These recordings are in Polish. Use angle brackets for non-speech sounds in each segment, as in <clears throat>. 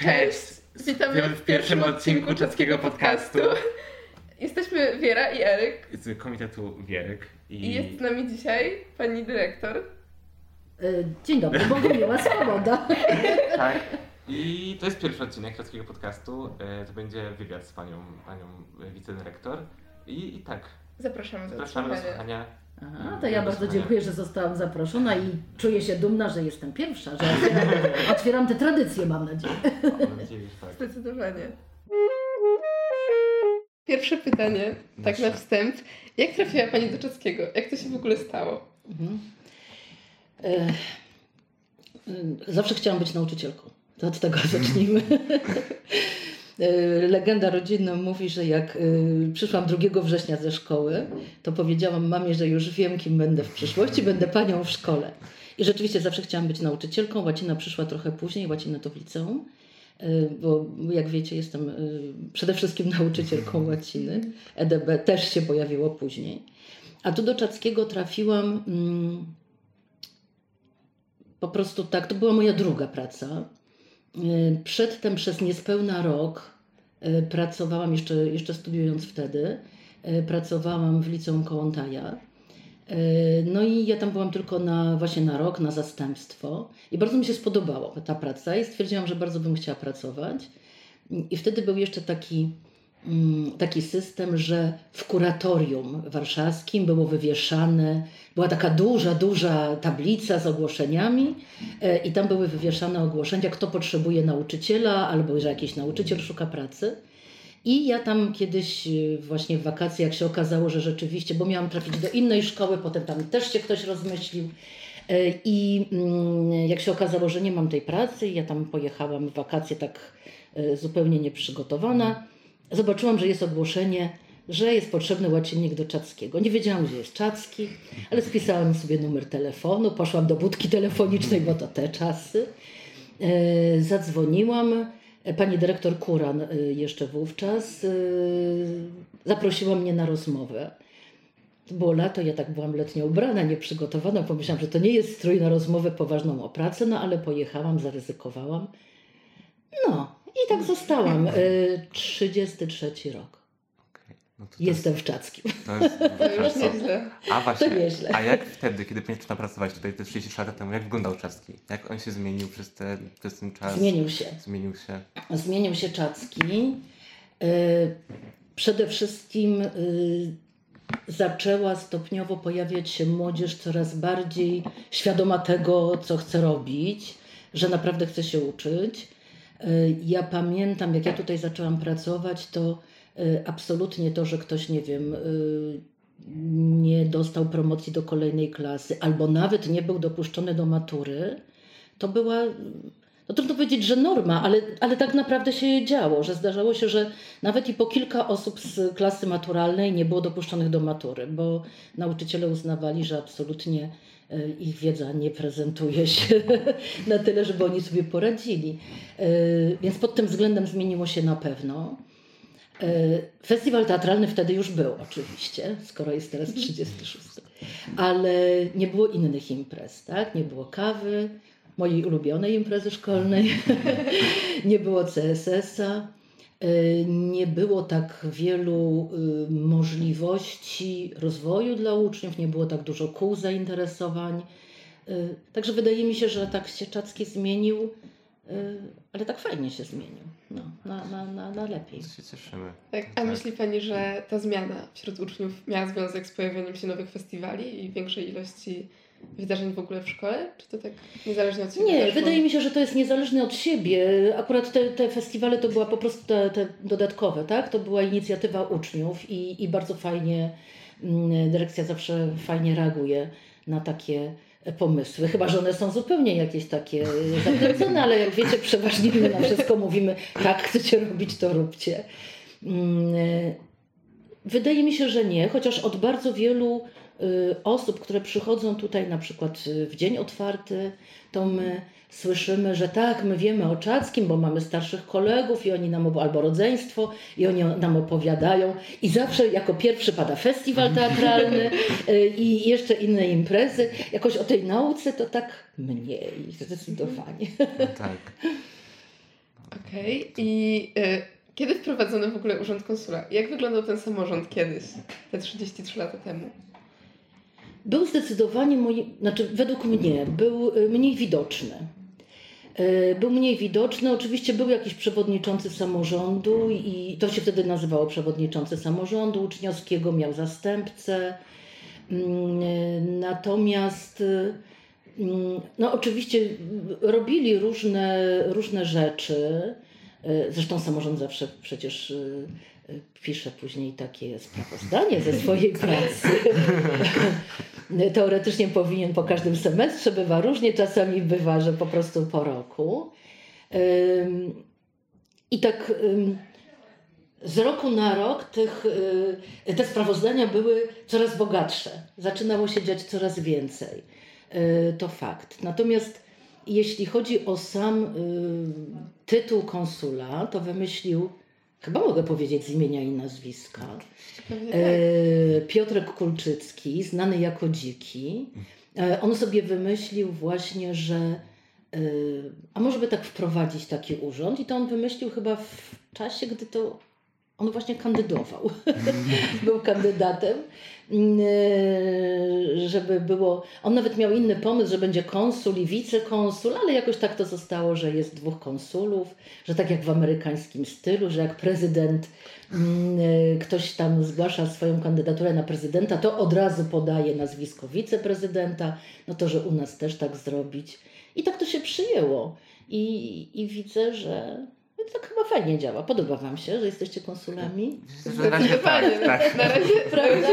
Cześć! Witamy w pierwszym odcinku czeskiego podcastu. <laughs> Jesteśmy Wiera i Eryk Z komitetu Wierek i jest z nami dzisiaj pani dyrektor. E, Dzień dobry, Bogumiła Swoboda. <laughs> Tak. I to jest pierwszy odcinek czeskiego podcastu. E, To będzie wywiad z panią, panią wicedyrektor. I, i tak, Zapraszamy do zapraszamy do słuchania. słuchania. Aha, to ja bardzo dziękuję, że zostałam zaproszona i czuję się dumna, że jestem pierwsza, że <laughs> otwieram, otwieram tę tradycję, mam nadzieję. Mam nadzieję, tak. Zdecydowanie. Pierwsze pytanie, tak na wstęp. Jak trafiła Pani do czeskiego? Jak to się w ogóle stało? Mhm. E, e, Zawsze chciałam być nauczycielką. To od tego <laughs> zacznijmy. E, Legenda rodzinna mówi, że jak e, przyszłam 2 września ze szkoły, to powiedziałam mamie, że już wiem, kim będę w przyszłości, będę panią w szkole. I rzeczywiście zawsze chciałam być nauczycielką. Łacina przyszła trochę później, łacina to w liceum, e, bo jak wiecie, jestem przede wszystkim nauczycielką łaciny. EDB też się pojawiło później. A tu do Czackiego trafiłam mm, po prostu tak, to była moja druga praca. Y, Przedtem przez niespełna rok y, pracowałam, jeszcze, jeszcze studiując wtedy, y, pracowałam w liceum Kołątaja. Y, No i ja tam byłam tylko na, właśnie na rok, na zastępstwo. I bardzo mi się spodobało ta praca i stwierdziłam, że bardzo bym chciała pracować. I wtedy był jeszcze taki, taki system, że w kuratorium warszawskim było wywieszane, była taka duża, duża tablica z ogłoszeniami e, i tam były wywieszane ogłoszenia, kto potrzebuje nauczyciela albo że jakiś nauczyciel szuka pracy. I ja tam kiedyś e, właśnie w wakacje, jak się okazało, że rzeczywiście, bo miałam trafić do innej szkoły, potem tam też się ktoś rozmyślił. E, I mm, jak się okazało, że nie mam tej pracy, ja tam pojechałam w wakacje tak zupełnie nieprzygotowana. Zobaczyłam, że jest ogłoszenie, że jest potrzebny łacinnik do Czackiego. Nie wiedziałam, gdzie jest Czacki, ale spisałam sobie numer telefonu, poszłam do budki telefonicznej, bo to te czasy. E, Zadzwoniłam. Pani dyrektor Kuran e, jeszcze wówczas e, zaprosiła mnie na rozmowę. To było lato, ja tak byłam letnio ubrana, nieprzygotowana. Pomyślałam, że to nie jest strój na rozmowę poważną o pracę, no ale pojechałam, zaryzykowałam. No i tak zostałam. E, 33 rok. Okej. No Jestem w Czackim. To jest, To już nieźle. A właśnie, a jak wtedy, kiedy zaczyna pracować tutaj te 30 lat temu, jak wyglądał Czeski? Jak on się zmienił przez, te, przez ten czas? Zmienił się. Zmienił się. Zmienił się Czacki. E, Przede wszystkim e, zaczęła stopniowo pojawiać się młodzież coraz bardziej świadoma tego, co chce robić, że naprawdę chce się uczyć. E, Ja pamiętam, jak ja tutaj zaczęłam pracować, to e, absolutnie to, że ktoś, nie wiem, e, nie dostał promocji do kolejnej klasy, albo nawet nie był dopuszczony do matury, to była no trudno powiedzieć, że norma, ale, ale tak naprawdę się działo, że zdarzało się, że nawet i po kilka osób z klasy maturalnej nie było dopuszczonych do matury, bo nauczyciele uznawali, że absolutnie ich wiedza nie prezentuje się <laughs> na tyle, żeby oni sobie poradzili. E, Więc pod tym względem zmieniło się na pewno. E, Festiwal teatralny wtedy już był, oczywiście, skoro jest teraz 36. Ale nie było innych imprez, tak? Nie było kawy, mojej ulubionej imprezy szkolnej, <laughs> nie było CSS-a, nie było tak wielu y, możliwości rozwoju dla uczniów, nie było tak dużo kół zainteresowań. Y, Także wydaje mi się, że tak się Czacki zmienił, y, ale tak fajnie się zmienił. No, na, na, na, na lepiej. Się cieszymy. Tak, a myśli Pani, że ta zmiana wśród uczniów miała związek z pojawieniem się nowych festiwali i większej ilości wydarzeń w ogóle w szkole? Czy to tak niezależnie od siebie? Nie, wydaje mi się, że to jest niezależne od siebie. Akurat te, te festiwale to była po prostu te, te dodatkowe, tak? To była inicjatywa uczniów i, i bardzo fajnie, mm, dyrekcja zawsze fajnie reaguje na takie pomysły. Chyba, że one są zupełnie jakieś takie zakręcone, ale jak wiecie, przeważnie my na wszystko mówimy, tak chcecie robić, to róbcie. Mm, Wydaje mi się, że nie, chociaż od bardzo wielu osób, które przychodzą tutaj na przykład y, w dzień otwarty, to my słyszymy, że tak, my wiemy o Czackim, bo mamy starszych kolegów i oni nam, albo rodzeństwo i oni nam opowiadają i zawsze jako pierwszy pada festiwal teatralny y, i jeszcze inne imprezy. Jakoś o tej nauce to tak mniej, zdecydowanie. No tak. Okej. Okay. I y, kiedy wprowadzono w ogóle urząd konsula? Jak wyglądał ten samorząd kiedyś, te 33 lata temu? Był zdecydowanie, moi, znaczy według mnie, był y, mniej widoczny. Y, był mniej widoczny. Oczywiście był jakiś przewodniczący samorządu i to się wtedy nazywało przewodniczący samorządu uczniowskiego, miał zastępcę. Mm, natomiast mm, no oczywiście robili różne, różne rzeczy. Y, zresztą samorząd zawsze przecież pisze później takie sprawozdanie ze swojej pracy. <laughs> Teoretycznie powinien po każdym semestrze, bywa różnie, czasami bywa, że po prostu po roku. I tak z roku na rok tych, y, te sprawozdania były coraz bogatsze. Zaczynało się dziać coraz więcej. Y, to fakt. Natomiast jeśli chodzi o sam y, tytuł konsula, to wymyślił chyba mogę powiedzieć z imienia i nazwiska. E, Piotrek Kulczycki, znany jako Dziki. E, on sobie wymyślił właśnie, że e, a może by tak wprowadzić taki urząd i to on wymyślił chyba w czasie, gdy to on właśnie kandydował. <laughs> Był kandydatem, żeby było. On nawet miał inny pomysł, że będzie konsul i wicekonsul, ale jakoś tak to zostało, że jest dwóch konsulów, że tak jak w amerykańskim stylu, że jak prezydent mm, ktoś tam zgłasza swoją kandydaturę na prezydenta, to od razu podaje nazwisko wiceprezydenta. No to, że u nas też tak zrobić. I tak to się przyjęło. I, i widzę, że fajnie działa. Podoba Wam się, że jesteście konsulami? Na razie tak, <laughs> tak. Na razie, prawda?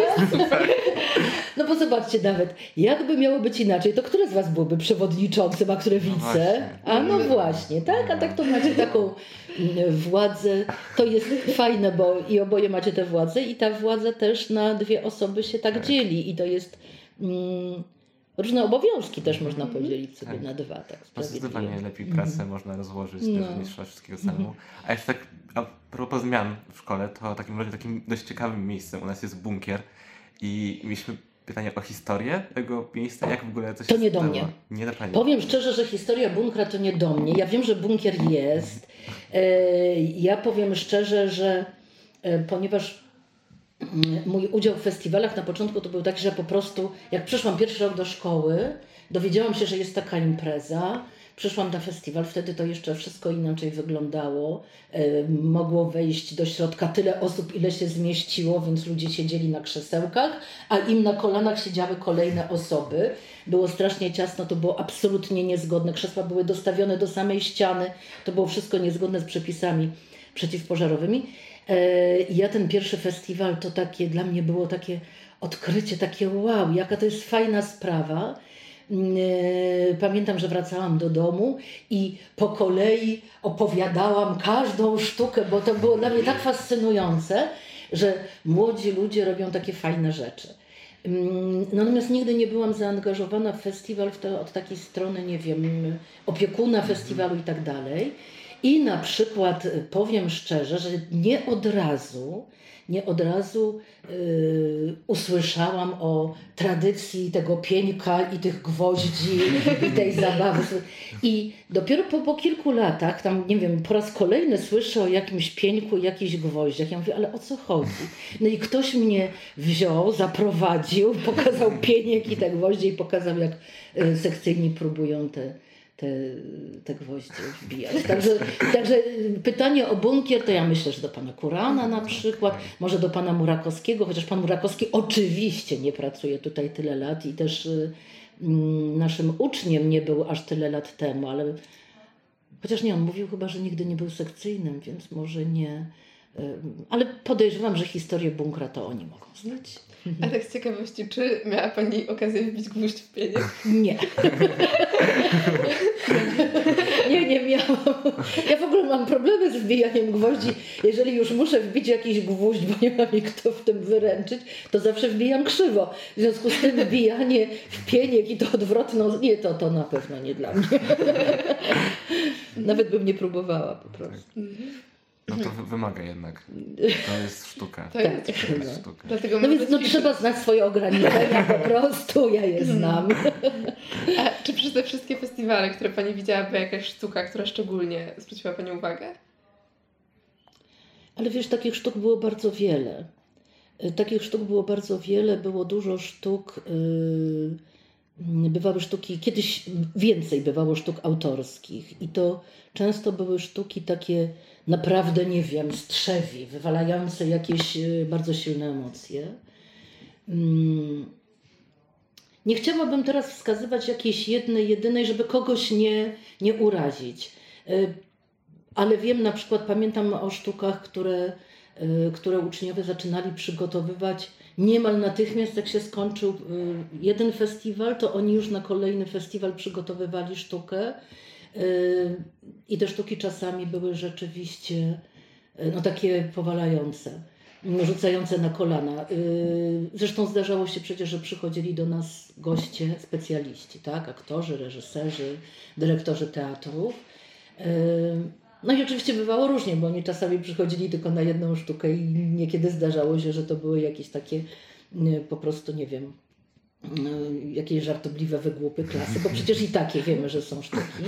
No bo zobaczcie nawet, jakby miało być inaczej, to które z Was byłoby przewodniczącym, a które no wice? No a no właśnie, tak? A tak to macie taką mm, władzę. To jest fajne, bo i oboje macie tę władzę i ta władza też na dwie osoby się tak, tak. dzieli i to jest... Mm, Różne obowiązki też można mhm. podzielić sobie tak. na dwa. Tak, Zdecydowanie lepiej pracę mm. można rozłożyć no. niż wszystkiego samemu. A jeszcze tak a propos zmian w szkole, to takim, takim dość ciekawym miejscem u nas jest bunkier i mieliśmy pytanie o historię tego miejsca, jak w ogóle się To nie stało? do mnie. Nie do Pani. Powiem szczerze, że historia bunkra to nie do mnie. Ja wiem, że bunkier jest. E, ja powiem szczerze, że e, ponieważ mój udział w festiwalach na początku to był taki, że po prostu jak przyszłam pierwszy rok do szkoły, dowiedziałam się, że jest taka impreza, przyszłam na festiwal, wtedy to jeszcze wszystko inaczej wyglądało. E, mogło wejść do środka tyle osób, ile się zmieściło, więc ludzie siedzieli na krzesełkach, a im na kolanach siedziały kolejne osoby. Było strasznie ciasno, to było absolutnie niezgodne. Krzesła były dostawione do samej ściany, to było wszystko niezgodne z przepisami przeciwpożarowymi. E, ja ten pierwszy festiwal to takie, dla mnie było takie odkrycie, takie wow, jaka to jest fajna sprawa. Mm, e, pamiętam, że wracałam do domu i po kolei opowiadałam każdą sztukę, bo to było dla mnie tak fascynujące, że młodzi ludzie robią takie fajne rzeczy. Mm, natomiast nigdy nie byłam zaangażowana w festiwal w to, od takiej strony, nie wiem, opiekuna festiwalu i tak dalej. I na przykład y, powiem szczerze, że nie od razu, nie od razu yy, usłyszałam o tradycji tego pieńka i tych gwoździ i tej <laughs> zabawy. I dopiero po, po kilku latach, tam nie wiem, po raz kolejny słyszę o jakimś pieńku, jakichś gwoździach. Ja mówię, ale o co chodzi? No i ktoś mnie wziął, zaprowadził, <laughs> pokazał pieniek i te gwoździe i pokazał, jak y, sekcyjni próbują te te, te gwoździe wbijać. Także, także pytanie o bunkier to ja myślę, że do pana Kurana na przykład, może do pana Murakowskiego, chociaż pan Murakowski oczywiście nie pracuje tutaj tyle lat i też y, mm, naszym uczniem nie był aż tyle lat temu, ale chociaż nie, on mówił chyba, że nigdy nie był sekcyjnym, więc może nie. Y, ale podejrzewam, że historię bunkra to oni mogą znać. A tak z ciekawości, czy miała Pani okazję wbić gwóźdź w pieniek? Nie. nie, nie miałam. Ja w ogóle mam problemy z wbijaniem gwoździ. Jeżeli już muszę wbić jakiś gwóźdź, bo nie mam mi kto w tym wyręczyć, to zawsze wbijam krzywo. W związku z tym wbijanie w pieniek i to odwrotną, nie, to, to na pewno nie dla mnie. Nawet bym nie próbowała po prostu. No to wymaga jednak. <laughs> To jest sztuka. To jest, Tak, sztuka. no. sztuka. Dlatego No więc no, trzeba znać swoje ograniczenia po <laughs> prostu, ja je znam. A czy przez te wszystkie festiwale, które Pani widziała, była jakaś sztuka, która szczególnie zwróciła Pani uwagę? Ale wiesz, takich sztuk było bardzo wiele. Y, Takich sztuk było bardzo wiele, było dużo sztuk. Yy, bywały sztuki, kiedyś więcej bywało sztuk autorskich, i to często były sztuki takie naprawdę, nie wiem, strzewi, wywalające jakieś yy, bardzo silne emocje. Mm. Nie chciałabym teraz wskazywać jakiejś jednej, jedynej, żeby kogoś nie, nie urazić. Yy, ale wiem na przykład, pamiętam o sztukach, które, y, które uczniowie zaczynali przygotowywać niemal natychmiast, jak się skończył y, jeden festiwal, to oni już na kolejny festiwal przygotowywali sztukę. Y, I te sztuki czasami były rzeczywiście y, no, takie powalające, rzucające na kolana. Y, Zresztą zdarzało się przecież, że przychodzili do nas goście, specjaliści, tak? aktorzy, reżyserzy, dyrektorzy teatrów. No i oczywiście bywało różnie, bo oni czasami przychodzili tylko na jedną sztukę i niekiedy zdarzało się, że to były jakieś takie po prostu, nie wiem, jakieś żartobliwe wygłupy klasy, bo przecież i takie wiemy, że są sztuki.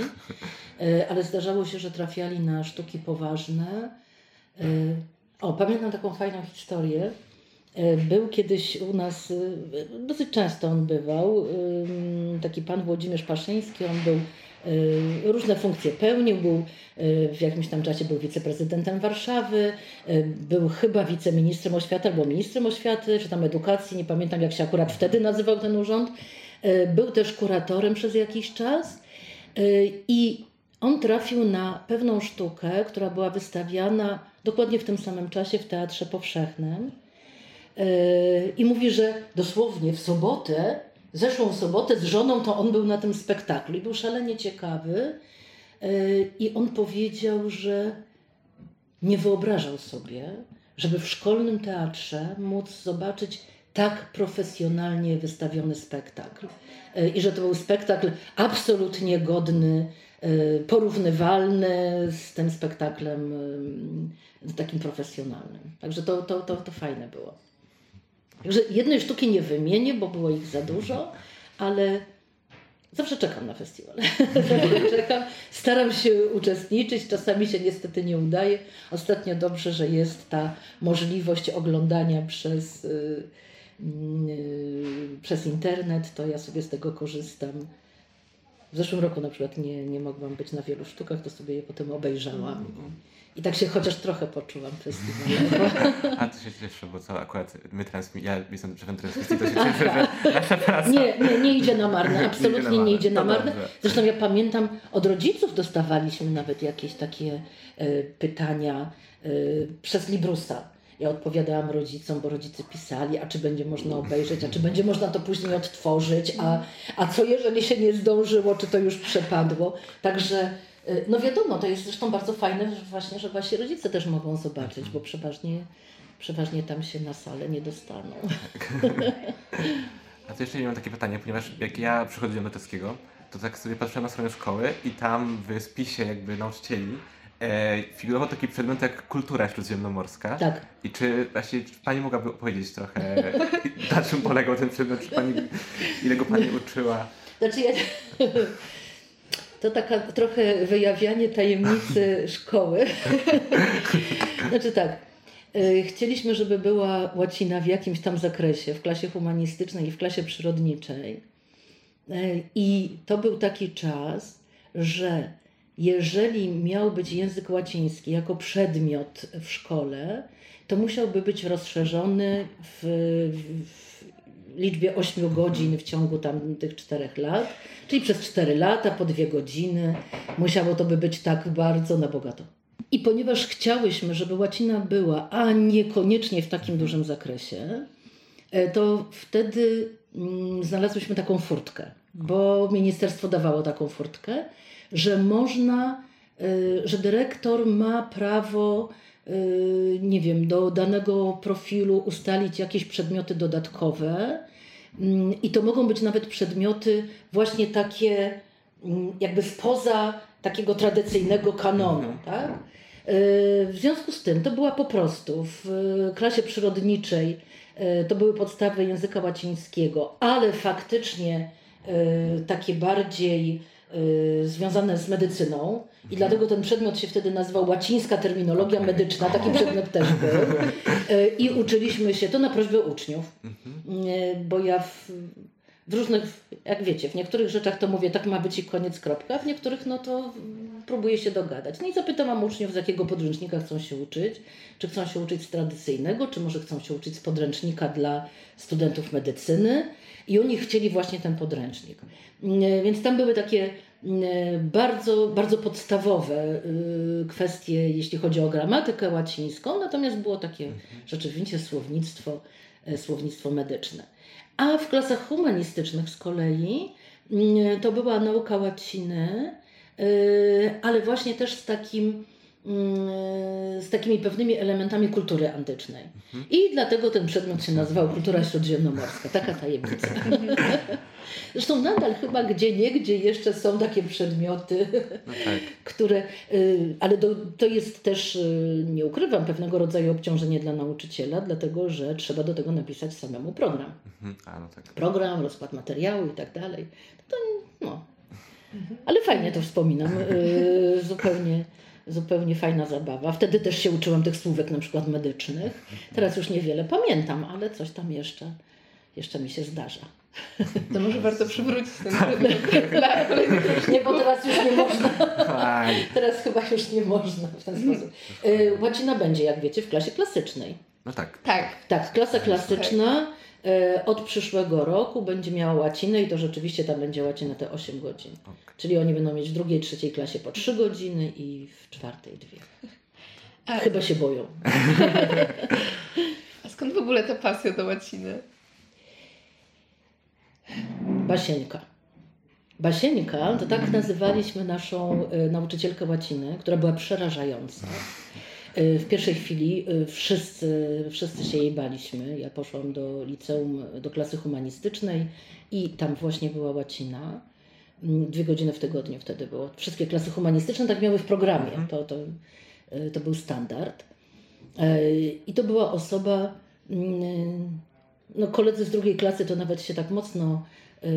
Y, Ale zdarzało się, że trafiali na sztuki poważne. Y, O, pamiętam taką fajną historię. Y, Był kiedyś u nas, y, dosyć często on bywał, y, taki pan Włodzimierz Paszyński, on był y, różne funkcje pełnił, był y, w jakimś tam czasie był wiceprezydentem Warszawy, y, był chyba wiceministrem oświaty albo ministrem oświaty, czy tam edukacji, nie pamiętam jak się akurat wtedy nazywał ten urząd. Y, Był też kuratorem przez jakiś czas y, i on trafił na pewną sztukę, która była wystawiana dokładnie w tym samym czasie w Teatrze Powszechnym. I mówi, że dosłownie w sobotę, zeszłą sobotę z żoną, to on był na tym spektaklu i był szalenie ciekawy. Yy, I on powiedział, że nie wyobrażał sobie, żeby w szkolnym teatrze móc zobaczyć tak profesjonalnie wystawiony spektakl. Yy, I że to był spektakl absolutnie godny, yy, porównywalny z tym spektaklem takim profesjonalnym. Także to, to, to, to fajne było. Także jednej sztuki nie wymienię, bo było ich za dużo, ale zawsze czekam na festiwal. zawsze <laughs> czekam, staram się uczestniczyć, czasami się niestety nie udaje. Ostatnio dobrze, że jest ta możliwość oglądania przez, y, y, przez internet, to ja sobie z tego korzystam. W zeszłym roku na przykład nie, nie mogłam być na wielu sztukach, to sobie je potem obejrzałam. I tak się chociaż trochę poczułam festiwalowo. <laughs> A to się cieszę, bo co akurat my transmi- ja jestem szefem transmisji, to się cieszę, że <laughs> nasza praca... Nie, nie, nie idzie na marne, absolutnie nie idzie na marne. Zresztą ja pamiętam, od rodziców dostawaliśmy nawet jakieś takie e, pytania e, przez Librusa. Ja odpowiadałam rodzicom, bo rodzice pisali, a czy będzie można obejrzeć, a czy będzie można to później odtworzyć, a, a co jeżeli się nie zdążyło, czy to już przepadło. Także e, no wiadomo, to jest zresztą bardzo fajne, że właśnie, że właśnie rodzice też mogą zobaczyć, bo przeważnie, przeważnie tam się na salę nie dostaną. A to jeszcze mam takie pytanie, ponieważ jak ja przychodziłem do czeskiego, to tak sobie patrzyłem na stronę szkoły i tam w spisie jakby nauczycieli e, figurował taki przedmiot jak kultura śródziemnomorska. Tak. I czy właśnie czy Pani mogłaby opowiedzieć trochę, <laughs> na czym polegał ten przedmiot, czy Pani, ile go Pani uczyła? Znaczy ja... <laughs> To taka trochę wyjawianie tajemnicy <laughs> szkoły. Znaczy tak, y, chcieliśmy, żeby była łacina w jakimś tam zakresie, w klasie humanistycznej i w klasie przyrodniczej. Y, I to był taki czas, że jeżeli miał być język łaciński jako przedmiot w szkole, to musiałby być rozszerzony w, w liczbie 8 godzin w ciągu tam tych czterech lat, czyli przez 4 lata, po dwie godziny. Musiało to by być tak bardzo na bogato. I ponieważ chciałyśmy, żeby łacina była, a niekoniecznie w takim dużym zakresie, e, to wtedy mm, znalazłyśmy taką furtkę, bo ministerstwo dawało taką furtkę, że można, y, że dyrektor ma prawo, y, nie wiem, do danego profilu ustalić jakieś przedmioty dodatkowe. Mm, I to mogą być nawet przedmioty właśnie takie, mm, jakby spoza takiego tradycyjnego kanonu, tak? W związku z tym to była po prostu w klasie przyrodniczej to były podstawy języka łacińskiego, ale faktycznie takie bardziej związane z medycyną i dlatego ten przedmiot się wtedy nazywał łacińska terminologia medyczna, taki przedmiot też był. I uczyliśmy się to na prośbę uczniów, bo ja w, w różnych, jak wiecie, w niektórych rzeczach to mówię, tak ma być i koniec, kropka, w niektórych no to próbuję się dogadać. No i zapytałam uczniów, z jakiego podręcznika chcą się uczyć, czy chcą się uczyć z tradycyjnego, czy może chcą się uczyć z podręcznika dla studentów medycyny i oni chcieli właśnie ten podręcznik. Więc tam były takie bardzo, bardzo podstawowe y, kwestie, jeśli chodzi o gramatykę łacińską, natomiast było takie mhm. rzeczywiście słownictwo, e, słownictwo medyczne. A w klasach humanistycznych z kolei mm, to była nauka łaciny, y, ale właśnie też z takim mm, z takimi pewnymi elementami kultury antycznej. Mhm. I dlatego ten przedmiot się nazywał kultura śródziemnomorska. Taka tajemnica. <laughs> Zresztą nadal chyba gdzie niegdzie jeszcze są takie przedmioty, no tak. <laughs> które, y, ale to, to jest też, y, nie ukrywam, pewnego rodzaju obciążenie dla nauczyciela, dlatego że trzeba do tego napisać samemu program. Mhm. A, no tak. Program, rozkład materiału i tak dalej. To, no. Ale fajnie to wspominam. Y, zupełnie zupełnie fajna zabawa. Wtedy też się uczyłam tych słówek na przykład medycznych. Teraz już niewiele pamiętam, ale coś tam jeszcze, jeszcze mi się zdarza. To może warto przywrócić ten tak. Nie, bo teraz już nie można. Teraz chyba już nie można w ten sposób. Y, łacina będzie, jak wiecie, w klasie klasycznej. No tak. Tak. Tak, klasa klasyczna y, od przyszłego roku będzie miała łacinę i to rzeczywiście tam będzie łacina te 8 godzin. Okay. Czyli oni będą mieć w drugiej, trzeciej klasie po 3 godziny i w czwartej dwie. A... Chyba się boją. <laughs> A skąd w ogóle ta pasja do łaciny? Basieńka. Basieńka to tak nazywaliśmy naszą y, nauczycielkę łaciny, która była przerażająca. Y, w pierwszej chwili y, wszyscy, wszyscy się jej baliśmy. Ja poszłam do liceum, do klasy humanistycznej i tam właśnie była łacina. Mm, dwie godziny w tygodniu wtedy było. Wszystkie klasy humanistyczne tak miały w programie. Mhm. To, to, to był standard. I to była osoba, mm, no koledzy z drugiej klasy to nawet się tak mocno,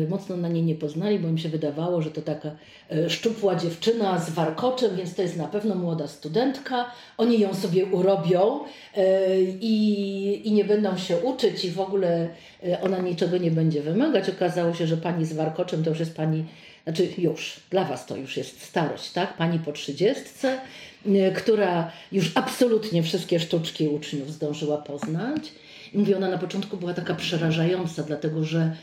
mocno na niej nie poznali, bo im się wydawało, że to taka e, szczupła dziewczyna z warkoczem, więc to jest na pewno młoda studentka. Oni ją sobie urobią e, i, i nie będą się uczyć i w ogóle ona niczego nie będzie wymagać. Okazało się, że pani z warkoczem to już jest pani, znaczy już, dla Was to już jest starość, tak? Pani po trzydziestce, która już absolutnie wszystkie sztuczki uczniów zdążyła poznać i mówię, ona na początku była taka przerażająca, dlatego że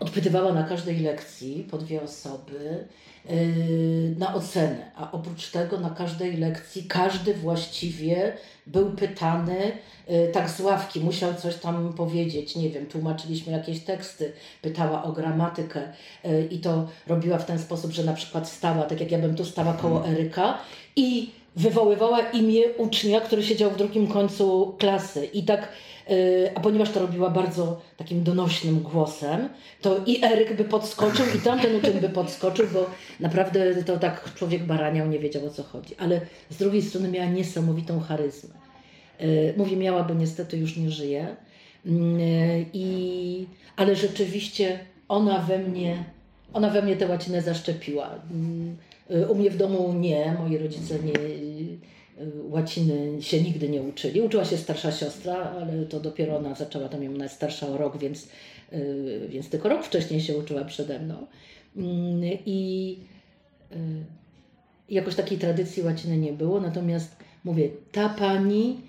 odpytywała na każdej lekcji po dwie osoby yy, na ocenę, a oprócz tego na każdej lekcji każdy właściwie był pytany yy, tak z ławki, musiał coś tam powiedzieć, nie wiem, tłumaczyliśmy jakieś teksty, pytała o gramatykę yy, i to robiła w ten sposób, że na przykład stała, tak jak ja bym tu stała koło mhm. Eryka i wywoływała imię ucznia, który siedział w drugim końcu klasy. I tak, y, a ponieważ to robiła bardzo takim donośnym głosem, to i Eryk by podskoczył, i tamten uczeń by podskoczył, bo naprawdę to tak człowiek baraniał, nie wiedział o co chodzi. Ale z drugiej strony miała niesamowitą charyzmę. Y, mówię miała, bo niestety już nie żyje. Mm, y, I, ale rzeczywiście ona we mnie, ona we mnie tę łacinę zaszczepiła. Mm, Y, u mnie w domu nie, moi rodzice nie, y, łaciny się nigdy nie uczyli. Uczyła się starsza siostra, ale to dopiero ona zaczęła, tam ją starsza o rok, więc, y, więc tylko rok wcześniej się uczyła przede mną. Mm, I jakoś takiej tradycji łaciny nie było, natomiast mówię, ta pani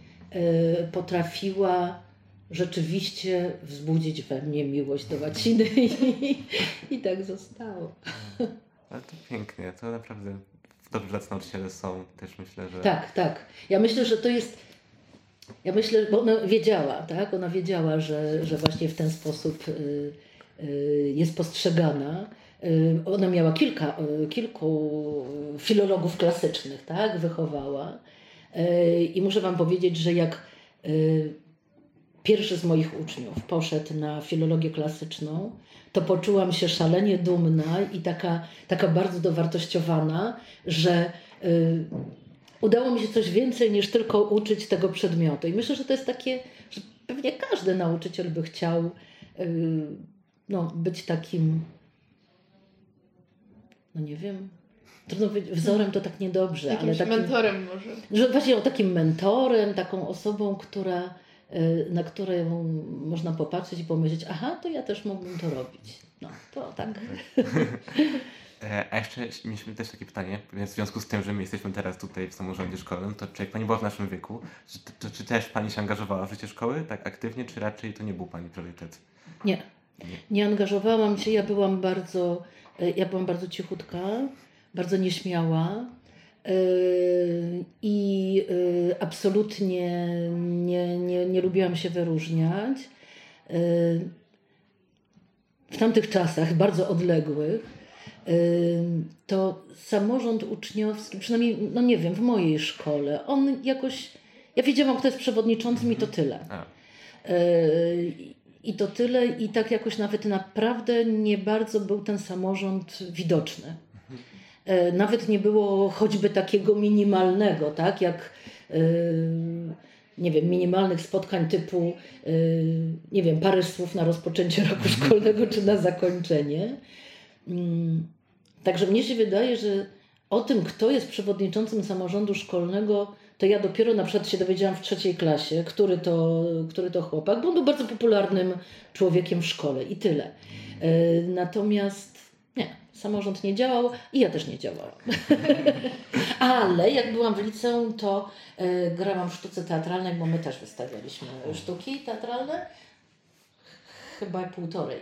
potrafiła rzeczywiście wzbudzić we mnie miłość do łaciny i, i tak zostało. Ale to pięknie, to naprawdę dobrze dla nauczyciele są, też myślę, że... Tak, tak. Ja myślę, że to jest... Ja myślę, bo ona wiedziała, tak? Ona wiedziała, że, że właśnie w ten sposób y, y, jest postrzegana. Y, ona miała kilka, kilku filologów klasycznych, tak? Wychowała. I muszę Wam powiedzieć, że jak pierwszy z moich uczniów poszedł na filologię klasyczną, to poczułam się szalenie dumna i taka, taka bardzo dowartościowana, że y, udało mi się coś więcej niż tylko uczyć tego przedmiotu. I myślę, że to jest takie, że pewnie każdy nauczyciel by chciał y, no, być takim, no nie wiem, trudno powiedzieć, wzorem to tak niedobrze, Jakimś ale takim, mentorem może. że właśnie o takim mentorem, taką osobą, która, na którą można popatrzeć i pomyśleć, aha, to ja też mógłbym to robić. No, to tak. E, A jeszcze mieliśmy też takie pytanie, więc w związku z tym, że my jesteśmy teraz tutaj w samorządzie szkolnym, to czy jak Pani była w naszym wieku, czy, to, czy też Pani się angażowała w życie szkoły tak aktywnie, czy raczej to nie był Pani priorytet? Nie. Nie. Nie angażowałam się, ja byłam bardzo, e, ja byłam bardzo cichutka, bardzo nieśmiała i yy, absolutnie nie, nie, nie lubiłam się wyróżniać. Yy, W tamtych czasach, bardzo odległych, yy, to samorząd uczniowski, przynajmniej, no nie wiem, w mojej szkole, on jakoś, ja wiedziałam, kto jest przewodniczącym i to tyle. A, Yy, I to tyle, i tak jakoś nawet naprawdę nie bardzo był ten samorząd widoczny. Yy, Nawet nie było choćby takiego minimalnego, tak, jak yy, nie wiem, minimalnych spotkań typu, yy, nie wiem, parę słów na rozpoczęcie roku szkolnego czy na zakończenie. Mm, Także mnie się wydaje, że o tym, kto jest przewodniczącym samorządu szkolnego, to ja dopiero na przykład się dowiedziałam w trzeciej klasie, który to, który to chłopak, bo on był bardzo popularnym człowiekiem w szkole i tyle. E, Natomiast nie, samorząd nie działał i ja też nie działałam. <laughs> Ale jak byłam w liceum, to e, grałam w sztuce teatralnej, bo my też wystawialiśmy sztuki teatralne. Chyba półtorej.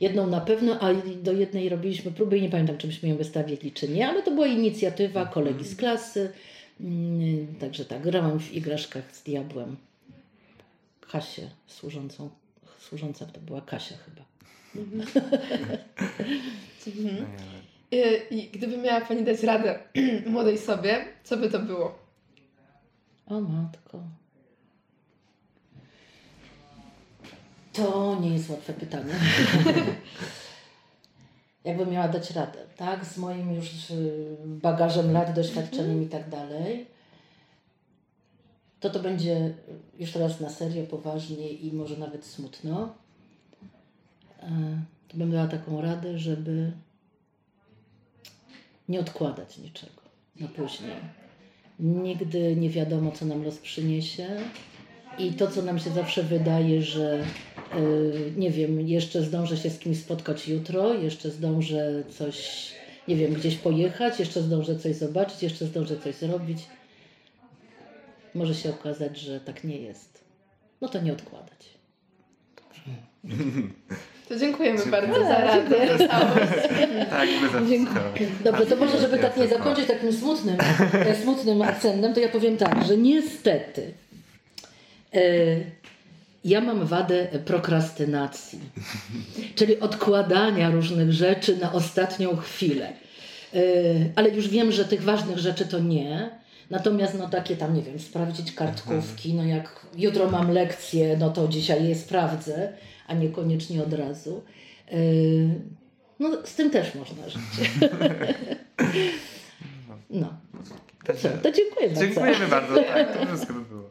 Jedną na pewno, a do jednej robiliśmy próby i nie pamiętam, czy myśmy ją wystawili, czy nie, ale to była inicjatywa kolegi z klasy. Mm, Także tak, grałam w igraszkach z diabłem. Kasię służącą, służąca to była Kasia chyba. Mhm. I, I gdyby miała Pani dać radę <clears throat> młodej sobie, co by to było? O matko. To nie jest łatwe pytanie. <laughs> Jakbym miała dać radę, tak? Z moim już y, bagażem lat, doświadczeniem i tak dalej. To to będzie już teraz na serio, poważnie i może nawet smutno. To bym dała taką radę, żeby nie odkładać niczego na później. Nigdy nie wiadomo, co nam los przyniesie. I to, co nam się zawsze wydaje, że y, nie wiem, jeszcze zdążę się z kimś spotkać jutro, jeszcze zdążę coś, nie wiem, gdzieś pojechać, jeszcze zdążę coś zobaczyć, jeszcze zdążę coś zrobić. Może się okazać, że tak nie jest. No to nie odkładać. <laughs> To dziękujemy Dziękuję. bardzo za radę. <laughs> tak, my za Dziękuję. Dobrze, to może, żeby tak nie zakończyć takim smutnym, e, smutnym akcentem, to ja powiem tak, że niestety e, ja mam wadę prokrastynacji, czyli odkładania różnych rzeczy na ostatnią chwilę. E, ale już wiem, że tych ważnych rzeczy to nie. Natomiast no takie tam, nie wiem, sprawdzić kartkówki, no jak jutro mam lekcję, no to dzisiaj je sprawdzę, a niekoniecznie od razu. E, No z tym też można żyć. <laughs> No. Także To dziękuję bardzo. Dziękujemy bardzo. Tak, to wszystko by było.